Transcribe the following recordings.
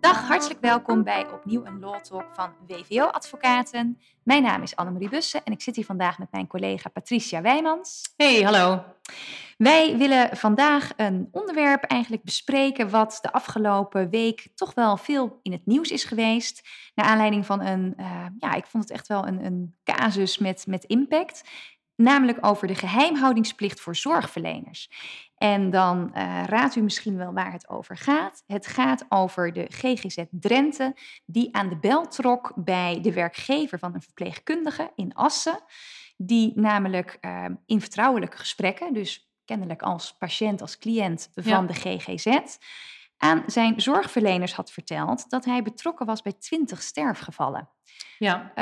Dag, hartelijk welkom bij opnieuw een Law Talk van WVO Advocaten. Mijn naam is Annemarie Bussen en ik zit hier vandaag met mijn collega Patricia Wijmans. Hey, hallo. Wij willen vandaag een onderwerp eigenlijk bespreken wat de afgelopen week toch wel veel in het nieuws is geweest. Naar aanleiding van een, uh, ja, ik vond het echt wel een, een casus met, met impact. Namelijk over de geheimhoudingsplicht voor zorgverleners. En dan uh, raadt u misschien wel waar het over gaat. Het gaat over de GGZ Drenthe, die aan de bel trok bij de werkgever van een verpleegkundige in Assen. Die namelijk uh, in vertrouwelijke gesprekken, dus kennelijk als patiënt, als cliënt van ja. de GGZ, aan zijn zorgverleners had verteld dat hij betrokken was bij 20 sterfgevallen. Ja.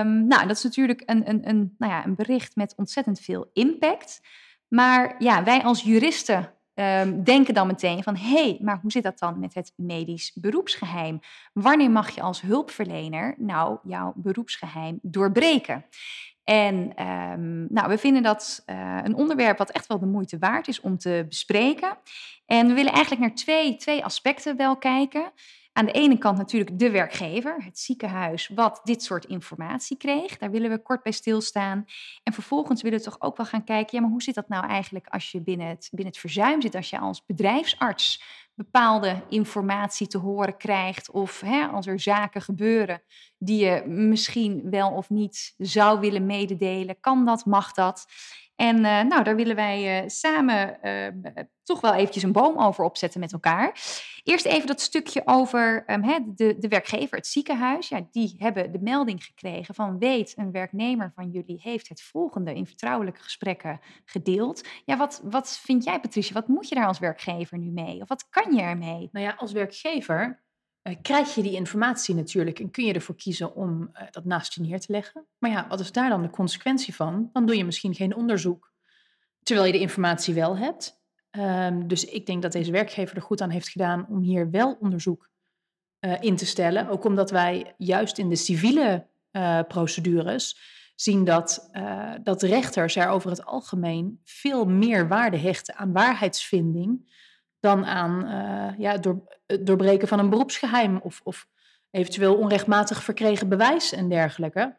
Um, nou, dat is natuurlijk een, een, een, nou ja, een bericht met ontzettend veel impact. Maar ja, wij als juristen um, denken dan meteen van... hé, hey, maar hoe zit dat dan met het medisch beroepsgeheim? Wanneer mag je als hulpverlener nou jouw beroepsgeheim doorbreken? En um, nou, we vinden dat uh, een onderwerp wat echt wel de moeite waard is om te bespreken. En we willen eigenlijk naar twee, twee aspecten wel kijken. Aan de ene kant natuurlijk de werkgever, het ziekenhuis, wat dit soort informatie kreeg. Daar willen we kort bij stilstaan. En vervolgens willen we toch ook wel gaan kijken, ja, maar hoe zit dat nou eigenlijk als je binnen het, binnen het verzuim zit, als je als bedrijfsarts bepaalde informatie te horen krijgt of hè, als er zaken gebeuren die je misschien wel of niet zou willen mededelen, kan dat, mag dat? En uh, nou, daar willen wij uh, samen uh, toch wel eventjes een boom over opzetten met elkaar. Eerst even dat stukje over um, de, de werkgever, het ziekenhuis. Ja, die hebben de melding gekregen van weet, een werknemer van jullie heeft het volgende in vertrouwelijke gesprekken gedeeld. Ja, wat, wat vind jij Patricia, wat moet je daar als werkgever nu mee? Of wat kan Nou ja, als werkgever uh, krijg je die informatie natuurlijk en kun je ervoor kiezen om uh, dat naast je neer te leggen. Maar ja, wat is daar dan de consequentie van? Dan doe je misschien geen onderzoek, terwijl je de informatie wel hebt. Um, dus ik denk dat deze werkgever er goed aan heeft gedaan om hier wel onderzoek uh, in te stellen. Ook omdat wij juist in de civiele procedures zien dat, dat rechters er over het algemeen veel meer waarde hechten aan waarheidsvinding dan aan uh, ja, door, het doorbreken van een beroepsgeheim of, of eventueel onrechtmatig verkregen bewijs en dergelijke.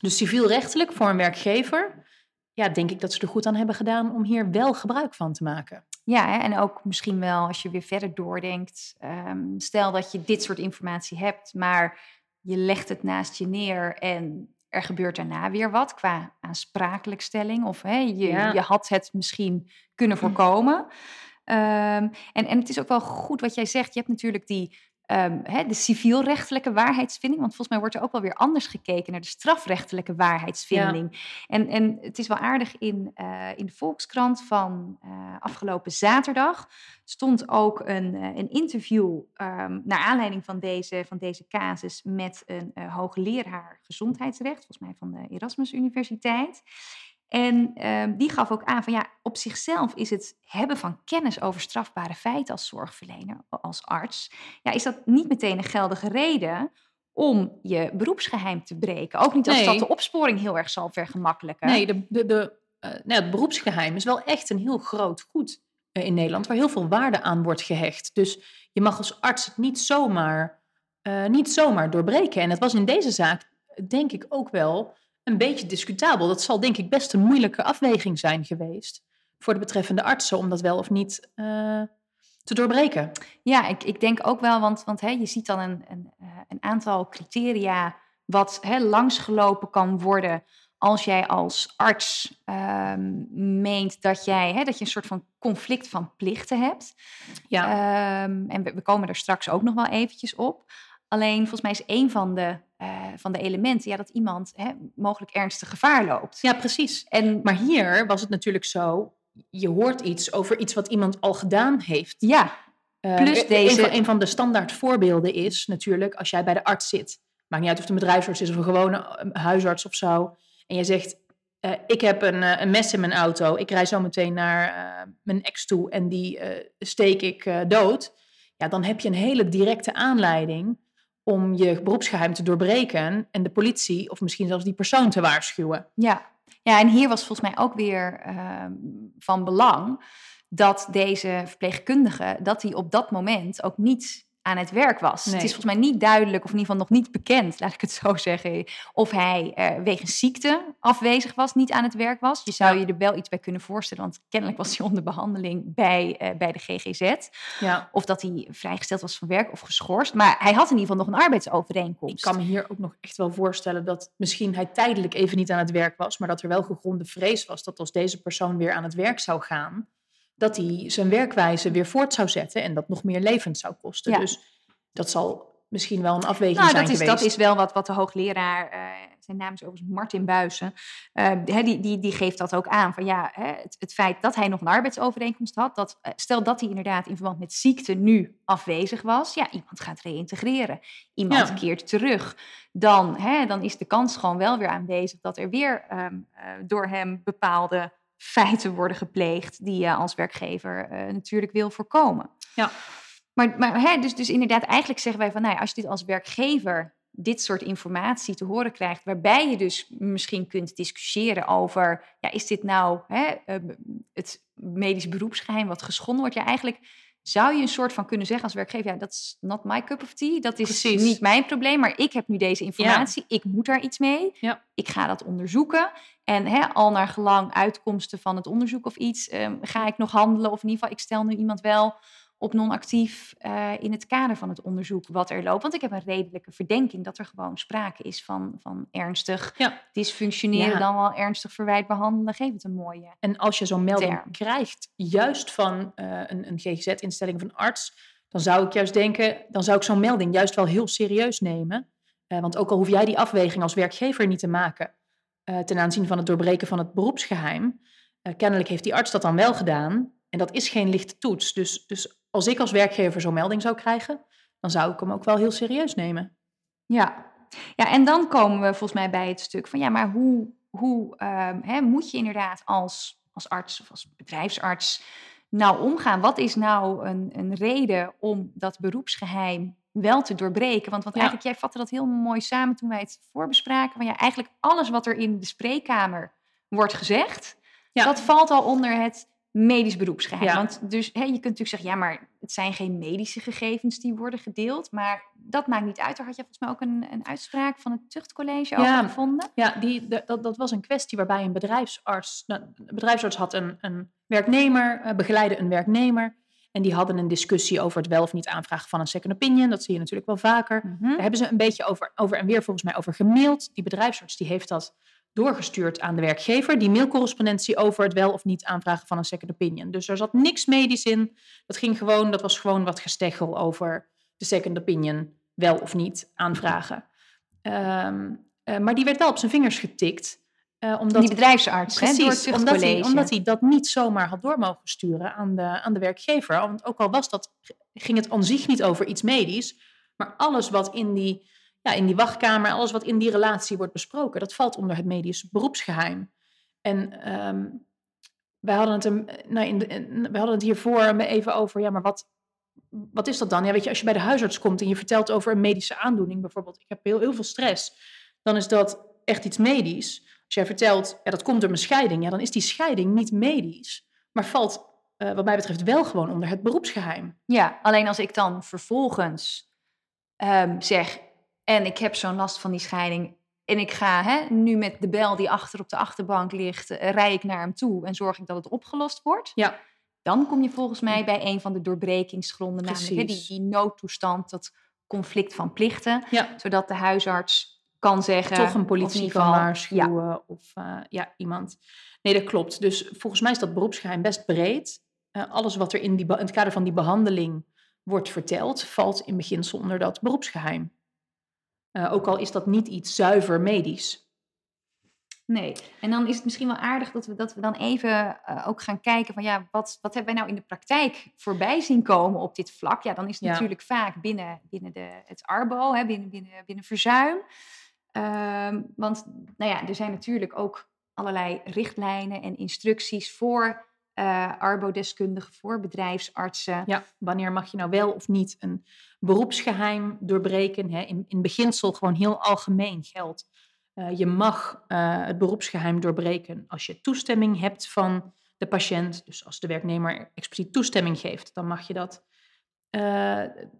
Dus civielrechtelijk voor een werkgever, ja, denk ik dat ze er goed aan hebben gedaan om hier wel gebruik van te maken. Ja, hè, en ook misschien wel als je weer verder doordenkt. Um, stel dat je dit soort informatie hebt, maar je legt het naast je neer en er gebeurt daarna weer wat qua aansprakelijkstelling. Of hè, je, ja. je had het misschien kunnen voorkomen. Um, en, en het is ook wel goed wat jij zegt. Je hebt natuurlijk die, um, hè, de civielrechtelijke waarheidsvinding. Want volgens mij wordt er ook wel weer anders gekeken naar de strafrechtelijke waarheidsvinding. Ja. En, en het is wel aardig in, uh, in de Volkskrant van uh, afgelopen zaterdag. Stond ook een, uh, een interview um, naar aanleiding van deze, van deze casus met een hoogleraar gezondheidsrecht, volgens mij van de Erasmus Universiteit. En um, die gaf ook aan van ja, op zichzelf is het hebben van kennis over strafbare feiten als zorgverlener, als arts, ja, is dat niet meteen een geldige reden om je beroepsgeheim te breken. Ook niet als nee. dat de opsporing heel erg zal vergemakkelijken. Nee, de, de, de, uh, nou, het beroepsgeheim is wel echt een heel groot goed uh, in Nederland, waar heel veel waarde aan wordt gehecht. Dus je mag als arts het niet zomaar, uh, niet zomaar doorbreken. En het was in deze zaak, denk ik, ook wel een beetje discutabel. Dat zal denk ik best een moeilijke afweging zijn geweest voor de betreffende artsen om dat wel of niet uh, te doorbreken. Ja, ik, ik denk ook wel, want, want hè, je ziet dan een, een, een aantal criteria wat hè, langsgelopen kan worden als jij als arts um, meent dat, jij, hè, dat je een soort van conflict van plichten hebt. Ja. Um, en we, we, komen er straks ook nog wel eventjes op. Alleen volgens mij is een van de, uh, van de elementen ja, dat iemand hè, mogelijk ernstig gevaar loopt. Ja, precies. En, maar hier was het natuurlijk zo, je hoort iets over iets wat iemand al gedaan heeft. Ja, plus uh, deze... Een van, een van, de standaard voorbeelden is natuurlijk als jij bij de arts zit. Maakt niet uit of het een bedrijfsarts is of een gewone huisarts of zo. En je zegt, uh, ik heb een, een, mes in mijn auto. Ik rij zo meteen naar mijn ex toe en die steek ik dood. Ja, dan heb je een hele directe aanleiding om je beroepsgeheim te doorbreken en de politie of misschien zelfs die persoon te waarschuwen. Ja, ja en hier was volgens mij ook weer uh, van belang dat deze verpleegkundige, dat hij op dat moment ook niet aan het werk was. Nee. Het is volgens mij niet duidelijk, of in ieder geval nog niet bekend, laat ik het zo zeggen, of hij eh, wegens ziekte afwezig was, niet aan het werk was. Je zou Ja. je er wel iets bij kunnen voorstellen, want kennelijk was hij onder behandeling bij, eh, bij de GGZ. Ja. Of dat hij vrijgesteld was van werk of geschorst. Maar hij had in ieder geval nog een arbeidsovereenkomst. Ik kan me hier ook nog echt wel voorstellen dat misschien hij tijdelijk even niet aan het werk was, maar dat er wel gegronde vrees was dat als deze persoon weer aan het werk zou gaan, dat hij zijn werkwijze weer voort zou zetten en dat nog meer levens zou kosten. Ja. Dus dat zal misschien wel een afweging Nou, zijn dat is, geweest. dat is wel wat, wat de hoogleraar, eh, zijn naam is overigens Martin Buizen, eh, hè, die, die, die geeft dat ook aan. Van ja, het, het feit dat hij nog een arbeidsovereenkomst had, dat, eh, stel dat hij inderdaad in verband met ziekte nu afwezig was, ja, iemand gaat reïntegreren, iemand Ja. keert terug, dan, hè, dan is de kans gewoon wel weer aanwezig dat er weer ehm, eh, door hem bepaalde feiten worden gepleegd die je als werkgever eh, natuurlijk wil voorkomen. Ja. Maar, maar hè, dus, dus inderdaad, eigenlijk zeggen wij van, nou ja, als je dit als werkgever dit soort informatie te horen krijgt, waarbij je dus misschien kunt discussiëren over, ja, is dit nou hè, eh, het medisch beroepsgeheim wat geschonden wordt? Ja, eigenlijk zou je een soort van kunnen zeggen als werkgever, ja, dat is not my cup of tea, dat is Precies. niet mijn probleem, maar ik heb nu deze informatie, ik moet daar iets mee, Ja. ik ga dat onderzoeken. En hè, al naar gelang uitkomsten van het onderzoek of iets, ehm, ga ik nog handelen of in ieder geval, ik stel nu iemand wel op non-actief eh, in het kader van het onderzoek wat er loopt. Want ik heb een redelijke verdenking dat er gewoon sprake is van, van ernstig Ja. dysfunctioneren, Ja. dan wel ernstig verwijt behandelen. Geef het een mooie. En als je zo'n melding Term. krijgt, juist van eh, een, een GGZ-instelling of een arts, dan zou ik juist denken, dan zou ik zo'n melding juist wel heel serieus nemen. Eh, want ook al hoef jij die afweging als werkgever niet te maken ten aanzien van het doorbreken van het beroepsgeheim, eh, kennelijk heeft die arts dat dan wel gedaan. En dat is geen lichte toets. Dus, dus als ik als werkgever zo'n melding zou krijgen, dan zou ik hem ook wel heel serieus nemen. Ja. ja, en dan komen we volgens mij bij het stuk van ja, maar hoe, hoe ehm, hè, moet je inderdaad als, als arts of als bedrijfsarts nou omgaan? Wat is nou een, een reden om dat beroepsgeheim wel te doorbreken? Want, want Ja. eigenlijk, jij vatte dat heel mooi samen toen wij het voorbespraken. Van ja, eigenlijk alles wat er in de spreekkamer wordt gezegd, Ja. dat valt al onder het medisch beroepsgeheim. Ja. Want dus, hè, je kunt natuurlijk zeggen, ja, maar het zijn geen medische gegevens die worden gedeeld. Maar dat maakt niet uit. Daar had je volgens mij ook een, een uitspraak van het tuchtcollege Ja. over gevonden. Ja, die, de- dat, dat was een kwestie waarbij een bedrijfsarts. Nou, de bedrijfsarts had een, een werknemer, eh, begeleidde een werknemer. En die hadden een discussie over het wel of niet aanvragen van een second opinion. Dat zie je natuurlijk wel vaker. Daar hebben ze een beetje over, over en weer volgens mij over gemaild. Die bedrijfsarts die heeft dat doorgestuurd aan de werkgever. Die mailcorrespondentie over het wel of niet aanvragen van een second opinion. Dus er zat niks medisch in. Dat, ging gewoon, dat was gewoon wat gesteggel over de second opinion wel of niet aanvragen. Ehm, eh, maar die werd wel op zijn vingers getikt. eh, omdat, die bedrijfsarts, hè, Precies, omdat hij, omdat hij dat niet zomaar had door mogen sturen aan de, aan de werkgever. Want ook al was dat, ging het aan zich niet over iets medisch, maar alles wat in die, ja, in die wachtkamer, alles wat in die relatie wordt besproken, dat valt onder het medisch beroepsgeheim. En ehm, wij hadden het, hem, nou, in in- hadden het hiervoor even over, ja, maar wat, wat is dat dan? Ja, weet je, als je bij de huisarts komt en je vertelt over een medische aandoening, bijvoorbeeld, ik heb heel, heel veel stress, dan is dat echt iets medisch. Als jij vertelt, ja, dat komt door mijn scheiding, ja, dan is die scheiding niet medisch, maar valt, eh, wat mij betreft, wel gewoon onder het beroepsgeheim. Ja, alleen als ik dan vervolgens ehm, zeg, en ik heb zo'n last van die scheiding, en ik ga hè, nu met de bel die achter op de achterbank ligt, eh, rij ik naar hem toe en zorg ik dat het opgelost wordt. Ja. Dan kom je volgens mij bij een van de doorbrekingsgronden, namelijk hè, die, die noodtoestand, dat conflict van plichten, Ja. zodat de huisarts kan zeggen... toch een politie kan waarschuwen of eh, ja, iemand. Nee, dat klopt. Dus volgens mij is dat beroepsgeheim best breed. Eh, alles wat er in, die, in het kader van die behandeling wordt verteld, valt in beginsel onder dat beroepsgeheim. Eh, ook al is dat niet iets zuiver medisch. Nee, en dan is het misschien wel aardig dat we, dat we dan even eh, ook gaan kijken van ja, wat, wat hebben wij nou in de praktijk voorbij zien komen op dit vlak? Ja, dan is het Ja. natuurlijk vaak binnen, binnen de, het arbo, hè, binnen, binnen, binnen verzuim. Ehm, want nou ja, er zijn natuurlijk ook allerlei richtlijnen en instructies voor eh arbodeskundigen, voor bedrijfsartsen. Wanneer mag je nou wel of niet een beroepsgeheim doorbreken? Hè? In, in beginsel gewoon heel algemeen geldt. Eh, je mag eh, het beroepsgeheim doorbreken als je toestemming hebt van de patiënt. Dus als de werknemer expliciet toestemming geeft, dan mag je dat.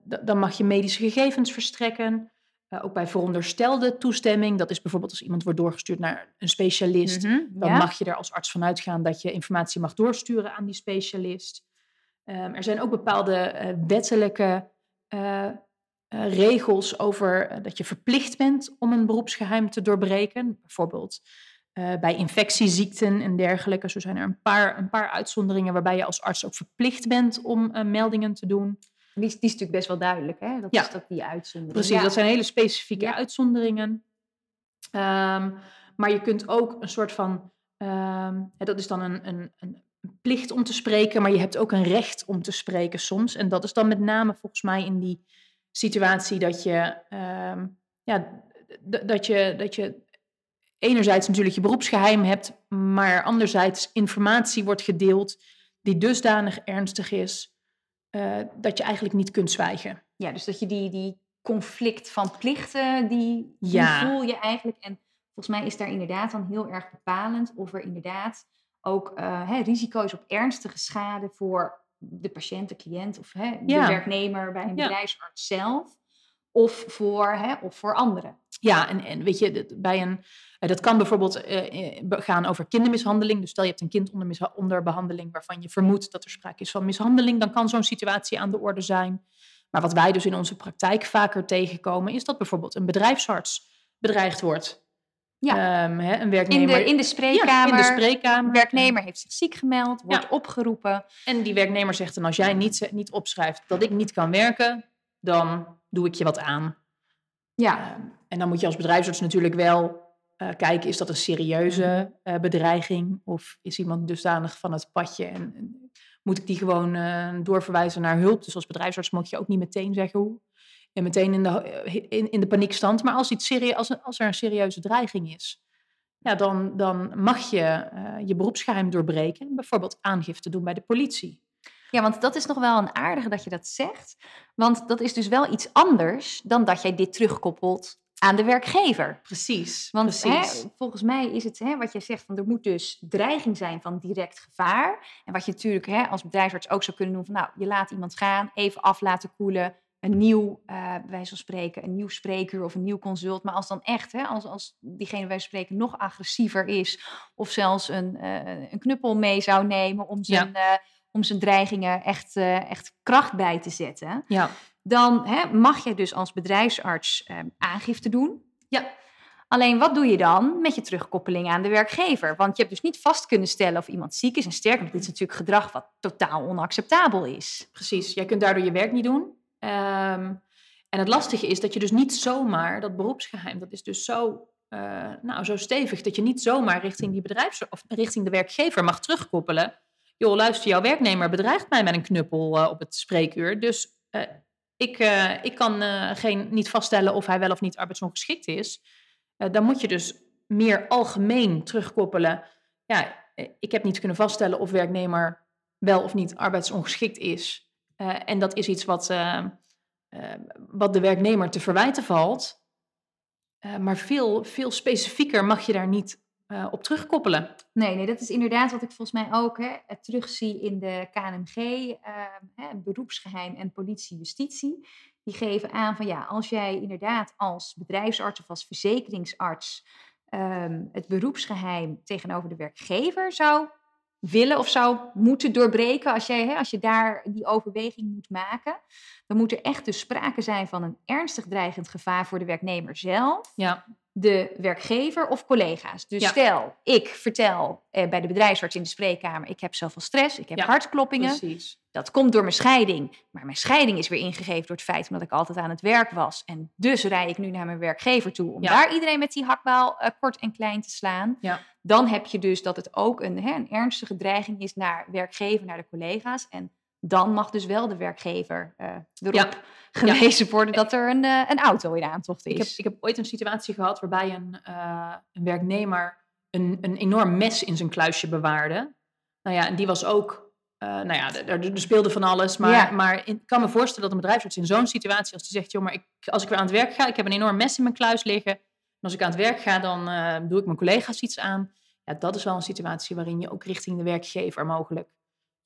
dan mag je medische gegevens verstrekken. Eh, ook bij veronderstelde toestemming. Dat is bijvoorbeeld als iemand wordt doorgestuurd naar een specialist. Mhm, Dan ja. mag je er als arts van uitgaan dat je informatie mag doorsturen aan die specialist. Ehm, er zijn ook bepaalde eh, wettelijke eh, regels over dat je verplicht bent om een beroepsgeheim te doorbreken. Bijvoorbeeld bij infectieziekten en dergelijke. Zo zijn er een paar, een paar uitzonderingen waarbij je als arts ook verplicht bent om meldingen te doen. Die, is- die is natuurlijk best wel duidelijk, hè? Dat Ja. is dat die uitzondering. Precies, Ja. dat zijn hele specifieke Ja. uitzonderingen. Ehm, maar je kunt ook een soort van, ehm, hè, dat is dan een, een, een plicht om te spreken, maar je hebt ook een recht om te spreken soms. En dat is dan met name volgens mij in die situatie dat je, ehm, ja, dat je, dat je enerzijds natuurlijk je beroepsgeheim hebt, maar anderzijds informatie wordt gedeeld die dusdanig ernstig is eh, dat je eigenlijk niet kunt zwijgen. Ja, dus dat je die, die conflict van plichten, die, die Ja. voel je eigenlijk. En volgens mij is daar inderdaad dan heel erg bepalend of er inderdaad ook eh, hè, risico is op ernstige schade voor de patiënt, de cliënt of hè, de Ja. werknemer bij een Ja. bedrijfsarts zelf. Of voor, hè, of voor anderen. Ja, en, en weet je, dat- bij een, dat kan bijvoorbeeld eh, eh, gaan over kindermishandeling. Dus stel je hebt een kind onder, onder behandeling waarvan je vermoedt dat er sprake is van mishandeling, dan kan zo'n situatie aan de orde zijn. Maar wat wij dus in onze praktijk vaker tegenkomen, is dat bijvoorbeeld een bedrijfsarts bedreigd wordt. Ja. Ehm, hè, een In werknemer de, in de Ja, spreekkamer. in de spreekkamer. Werknemer heeft zich ziek gemeld, wordt Ja. opgeroepen. En die werknemer zegt dan, als jij niet, niet opschrijft dat ik niet kan werken, dan doe ik je wat aan. Ja, Ehm, en dan moet je als bedrijfsarts natuurlijk wel eh, kijken, is dat een serieuze eh, bedreiging? Of is iemand dusdanig van het padje en, en moet ik die gewoon eh, doorverwijzen naar hulp? Dus als bedrijfsarts mag je ook niet meteen zeggen hoe. En meteen in de, in, in de paniekstand. Maar als, iets serie, als, er- als er een serieuze dreiging is, ja, dan, dan mag je je beroepsgeheim doorbreken. En bijvoorbeeld aangifte doen bij de politie. Ja, want dat is nog wel een aardige dat je dat zegt. Want dat is dus wel iets anders dan dat jij dit terugkoppelt aan de werkgever. Precies, Want precies. hè, volgens mij is het hè, wat jij zegt, van er moet dus dreiging zijn van direct gevaar. En wat je natuurlijk hè, als bedrijfsarts ook zou kunnen doen, van nou, je laat iemand gaan, even af laten koelen, een nieuw, eh bij wijze van spreken, een nieuw spreekuur of een nieuw consult. Maar als dan echt, hè, als, als diegene van spreken nog agressiever is, of zelfs een, eh, een knuppel mee zou nemen om zijn, eh, om zijn dreigingen echt, eh, echt kracht bij te zetten ja. Dan hè, mag je dus als bedrijfsarts eh, aangifte doen. Ja. Alleen wat doe je dan met je terugkoppeling aan de werkgever? Want je hebt dus niet vast kunnen stellen of iemand ziek is. En sterker nog, dit is natuurlijk gedrag wat totaal onacceptabel is. Precies, jij kunt daardoor je werk niet doen. Ehm, en het lastige is dat je dus niet zomaar, dat beroepsgeheim, dat is dus zo, eh, nou, zo stevig, dat je niet zomaar richting, die bedrijfs of richting de werkgever mag terugkoppelen. Joh, luister, jouw werknemer bedreigt mij met een knuppel eh, op het spreekuur. Dus eh, ik, eh, ik kan eh, geen, niet vaststellen of hij wel of niet arbeidsongeschikt is. Eh, dan moet je dus meer algemeen terugkoppelen. Ja, ik heb niet kunnen vaststellen of werknemer wel of niet arbeidsongeschikt is. En dat is iets wat, wat de werknemer te verwijten valt. Maar veel, veel specifieker mag je daar niet eh, op terugkoppelen. Nee, nee, dat is inderdaad wat ik volgens mij ook hè, terugzie in de KNMG, eh, hè, beroepsgeheim en politie-justitie. Die geven aan van ja, als jij inderdaad als bedrijfsarts of als verzekeringsarts ehm, het beroepsgeheim tegenover de werkgever zou willen of zou moeten doorbreken, als, jij, hè, als je daar die overweging moet maken, dan moet er echt dus sprake zijn van een ernstig dreigend gevaar voor de werknemer zelf Ja, de werkgever of collega's. Dus Ja. stel, ik vertel eh, bij de bedrijfsarts in de spreekkamer, ik heb zoveel stress, ik heb Ja, hartkloppingen. precies. Dat komt door mijn scheiding. Maar mijn scheiding is weer ingegeven door het feit omdat ik altijd aan het werk was. En dus rij ik nu naar mijn werkgever toe om Ja. daar iedereen met die hakbaal eh, kort en klein te slaan. Ja. Dan heb je dus dat het ook een, hè, een ernstige dreiging is naar werkgever, naar de collega's. En dan mag dus wel de werkgever eh, erop Ja. gewezen worden dat er een, eh, een auto in aantocht is. Ik heb, ik heb ooit een situatie gehad waarbij een, eh, een werknemer een, een enorm mes in zijn kluisje bewaarde. Nou ja, en die was ook, nou ja, er, speelde van alles. Maar, Ja. maar ik kan me voorstellen dat een bedrijfsarts in zo'n situatie, als die zegt, joh, maar ik, als ik weer aan het werk ga, ik heb een enorm mes in mijn kluis liggen. En als ik aan het werk ga, dan doe ik mijn collega's iets aan. Ja, dat is wel een situatie waarin je ook richting de werkgever mogelijk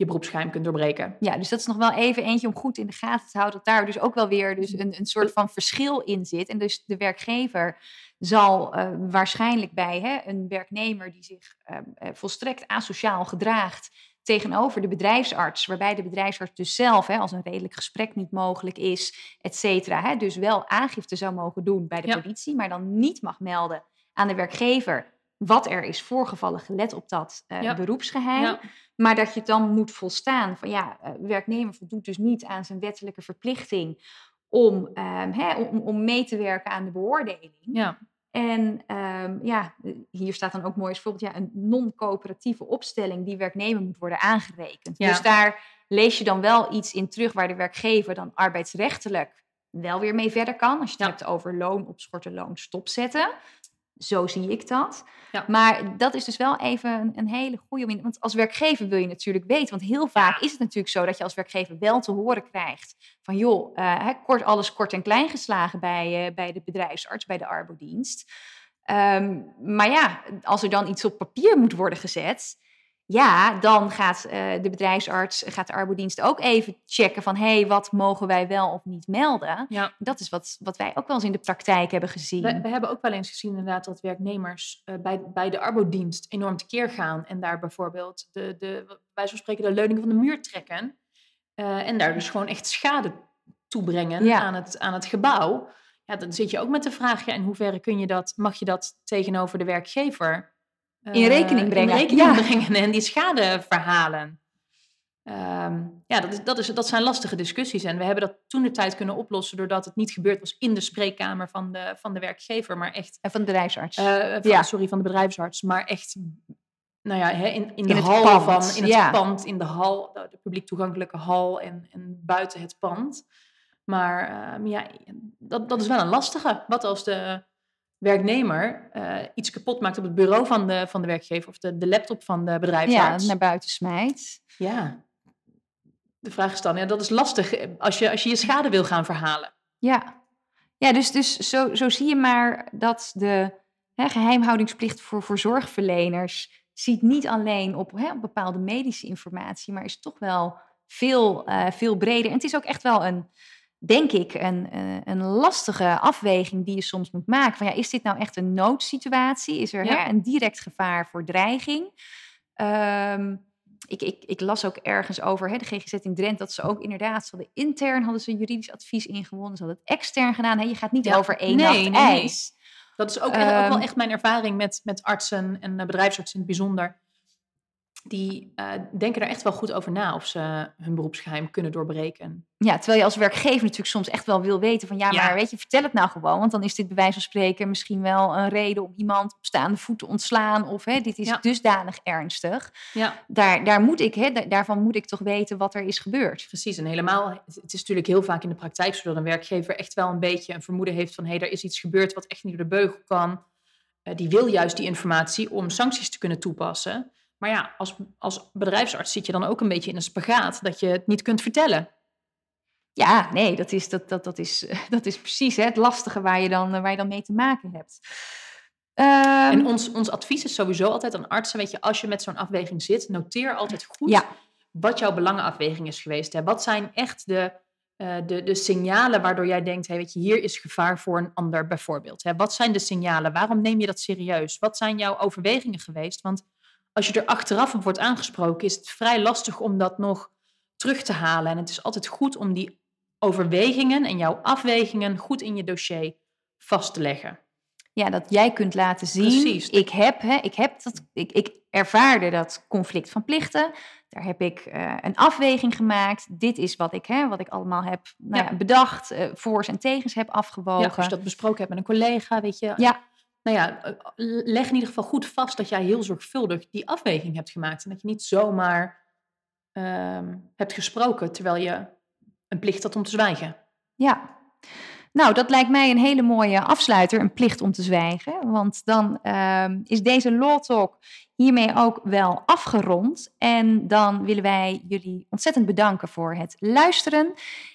je beroepsgeheim kunt doorbreken. Ja, dus dat is nog wel even eentje om goed in de gaten te houden. Dat daar dus ook wel weer dus een, een soort van verschil in zit. En dus de werkgever zal uh, waarschijnlijk bij hè, een werknemer die zich uh, volstrekt asociaal gedraagt tegenover de bedrijfsarts, waarbij de bedrijfsarts dus zelf, hè, als een redelijk gesprek niet mogelijk is, et cetera, dus wel aangifte zou mogen doen bij de ja. politie, maar dan niet mag melden aan de werkgever wat er is voorgevallen, gelet op dat uh, ja. beroepsgeheim. Ja. Maar dat je dan moet volstaan van ja, uh, werknemer voldoet dus niet aan zijn wettelijke verplichting om, um, hè, om, om mee te werken aan de beoordeling. Ja. En um, ja, hier staat dan ook mooi als voorbeeld ja, een non-coöperatieve opstelling die werknemer moet worden aangerekend. Ja. Dus daar lees je dan wel iets in terug waar de werkgever dan arbeidsrechtelijk wel weer mee verder kan. Als je het Ja. hebt over loon opschorten, loon stopzetten. Zo zie ik dat. Ja. Maar dat is dus wel even een, een hele goede. in- Want als werkgever wil je natuurlijk weten. Want heel vaak is het natuurlijk zo dat je als werkgever wel te horen krijgt. Van joh, eh, kort, alles kort en klein geslagen bij, eh, bij de bedrijfsarts, bij de arbodienst. Ehm, maar ja, als er dan iets op papier moet worden gezet. Ja, dan gaat eh, de bedrijfsarts, gaat de arbodienst ook even checken van... hé, hey, wat mogen wij wel of niet melden? Ja. Dat is wat, wat wij ook wel eens in de praktijk hebben gezien. We, we hebben ook wel eens gezien inderdaad dat werknemers eh, bij, bij de arbodienst enorm tekeer gaan. En daar bijvoorbeeld de, de, wij zo spreken de leuningen van de muur trekken. eh, en daar dus gewoon echt schade toebrengen Ja. aan, het, aan het gebouw. Ja, dan zit je ook met de vraag, ja, in hoeverre kun je dat, mag je dat tegenover de werkgever In eh, rekening brengen, In rekening ja. brengen en die schade verhalen. Ehm, ja, dat, is, dat, is, dat zijn lastige discussies. En we hebben dat toen de tijd kunnen oplossen doordat het niet gebeurd was in de spreekkamer van de, van de werkgever, maar echt En van de bedrijfsarts. eh, van, Ja. sorry, van de bedrijfsarts, maar echt, nou ja, hè, in, in de In het hal pand, van, in het ja. pand, in de hal, de, de publiek toegankelijke hal en, en buiten het pand. Maar ehm, ja, dat, dat is wel een lastige. Wat als de werknemer eh, iets kapot maakt op het bureau van de, van de werkgever of de, de laptop van de ja, bedrijfsarts? naar buiten smijt. Ja. De vraag is dan, ja, dat is lastig eh, als je als je, je schade wil gaan verhalen. Ja, ja dus, dus zo, zo zie je maar dat de hè, geheimhoudingsplicht voor, voor zorgverleners ziet niet alleen op, hè, op bepaalde medische informatie, maar is toch wel veel, eh, veel breder. En het is ook echt wel een, denk ik, een, eh, een lastige afweging die je soms moet maken. Van ja, is dit nou echt een noodsituatie? Is er Ja. hè, een direct gevaar voor dreiging? Ehm, ik, ik, ik las ook ergens over hè, de GGZ in Drenthe dat ze ook inderdaad, ze hadden intern hadden ze juridisch advies ingewonnen, ze hadden het extern gedaan. Hè, je gaat niet Ja. over één Nee, nacht nee, nee. ijs. Dat is ook, ook wel Ehm, echt mijn ervaring met, met artsen en eh, bedrijfsartsen in het bijzonder. Die eh, denken er echt wel goed over na of ze hun beroepsgeheim kunnen doorbreken. Ja, terwijl je als werkgever natuurlijk soms echt wel wil weten van ja, Ja. maar weet je, vertel het nou gewoon. Want dan is dit bij wijze van spreken misschien wel een reden om iemand op staande voet te ontslaan. Of hè, dit is Ja. dusdanig ernstig. Ja, Daar, daar moet ik, hè, da- daarvan moet ik toch weten wat er is gebeurd. precies. En helemaal, het is natuurlijk heel vaak in de praktijk zo dat een werkgever echt wel een beetje een vermoeden heeft van hé, hey, er is iets gebeurd wat echt niet door de beugel kan. Eh, die wil juist die informatie om sancties te kunnen toepassen. Maar ja, als, als bedrijfsarts zit je dan ook een beetje in een spagaat dat je het niet kunt vertellen. Ja, nee, dat is, dat, dat, dat is, dat is precies hè, het lastige waar je, dan, waar je dan mee te maken hebt. Ehm, En ons, ons advies is sowieso altijd aan artsen, weet je, als je met zo'n afweging zit, noteer altijd goed Ja. wat jouw belangenafweging is geweest. Hè. Wat zijn echt de, eh, de, de signalen waardoor jij denkt, hey, weet je, hier is gevaar voor een ander bijvoorbeeld. Hè. Wat zijn de signalen? Waarom neem je dat serieus? Wat zijn jouw overwegingen geweest? Want als je er achteraf op wordt aangesproken, is het vrij lastig om dat nog terug te halen. En het is altijd goed om die overwegingen en jouw afwegingen goed in je dossier vast te leggen. Ja, dat jij kunt laten zien. Precies. Ik heb, hè, ik heb dat, ik, ik ervaarde dat conflict van plichten. Daar heb ik eh, een afweging gemaakt. Dit is wat ik, hè, wat ik allemaal heb nou Ja. bedacht, eh voor's en tegens heb afgewogen. Ja, als je dat besproken hebt met een collega, weet je. Ja. Nou ja, eh, leg in ieder geval goed vast dat jij heel zorgvuldig die afweging hebt gemaakt. En dat je niet zomaar ehm, hebt gesproken terwijl je een plicht had om te zwijgen. Ja. Nou, dat lijkt mij een hele mooie afsluiter, een plicht om te zwijgen. Want dan ehm, is deze Law Talk hiermee ook wel afgerond. En dan willen wij jullie ontzettend bedanken voor het luisteren.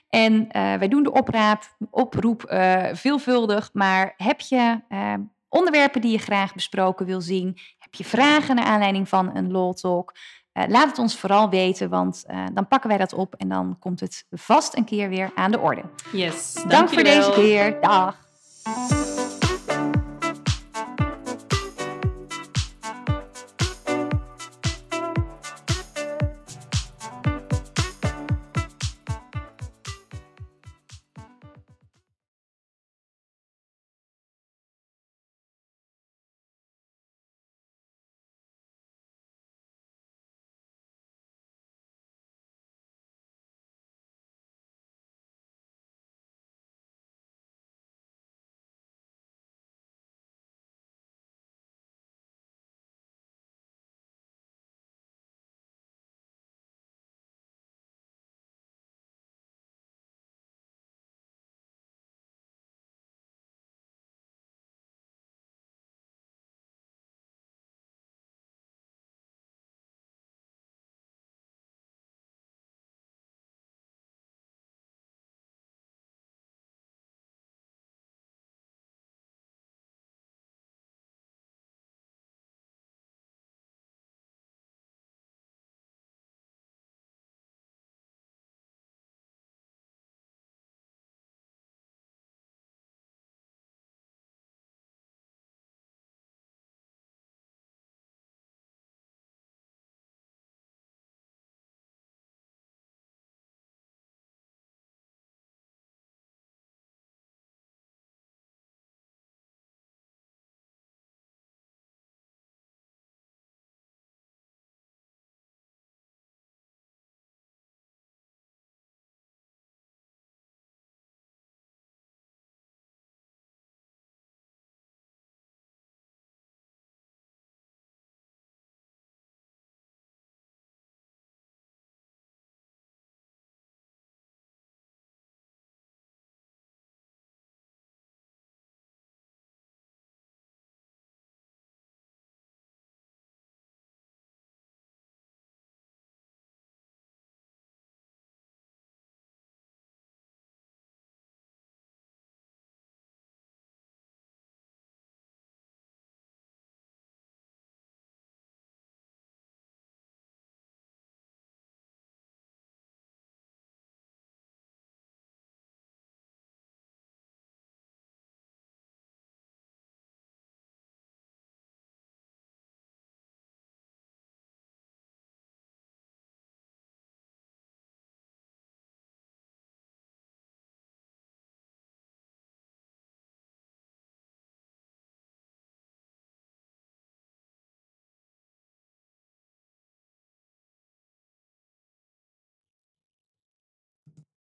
En eh, wij doen de opraap, oproep eh, veelvuldig. Maar heb je eh, onderwerpen die je graag besproken wil zien? Heb je vragen naar aanleiding van een LOL Talk? Uh, laat het ons vooral weten, want uh, dan pakken wij dat op en dan komt het vast een keer weer aan de orde. Yes, Dank voor deze keer. Dag.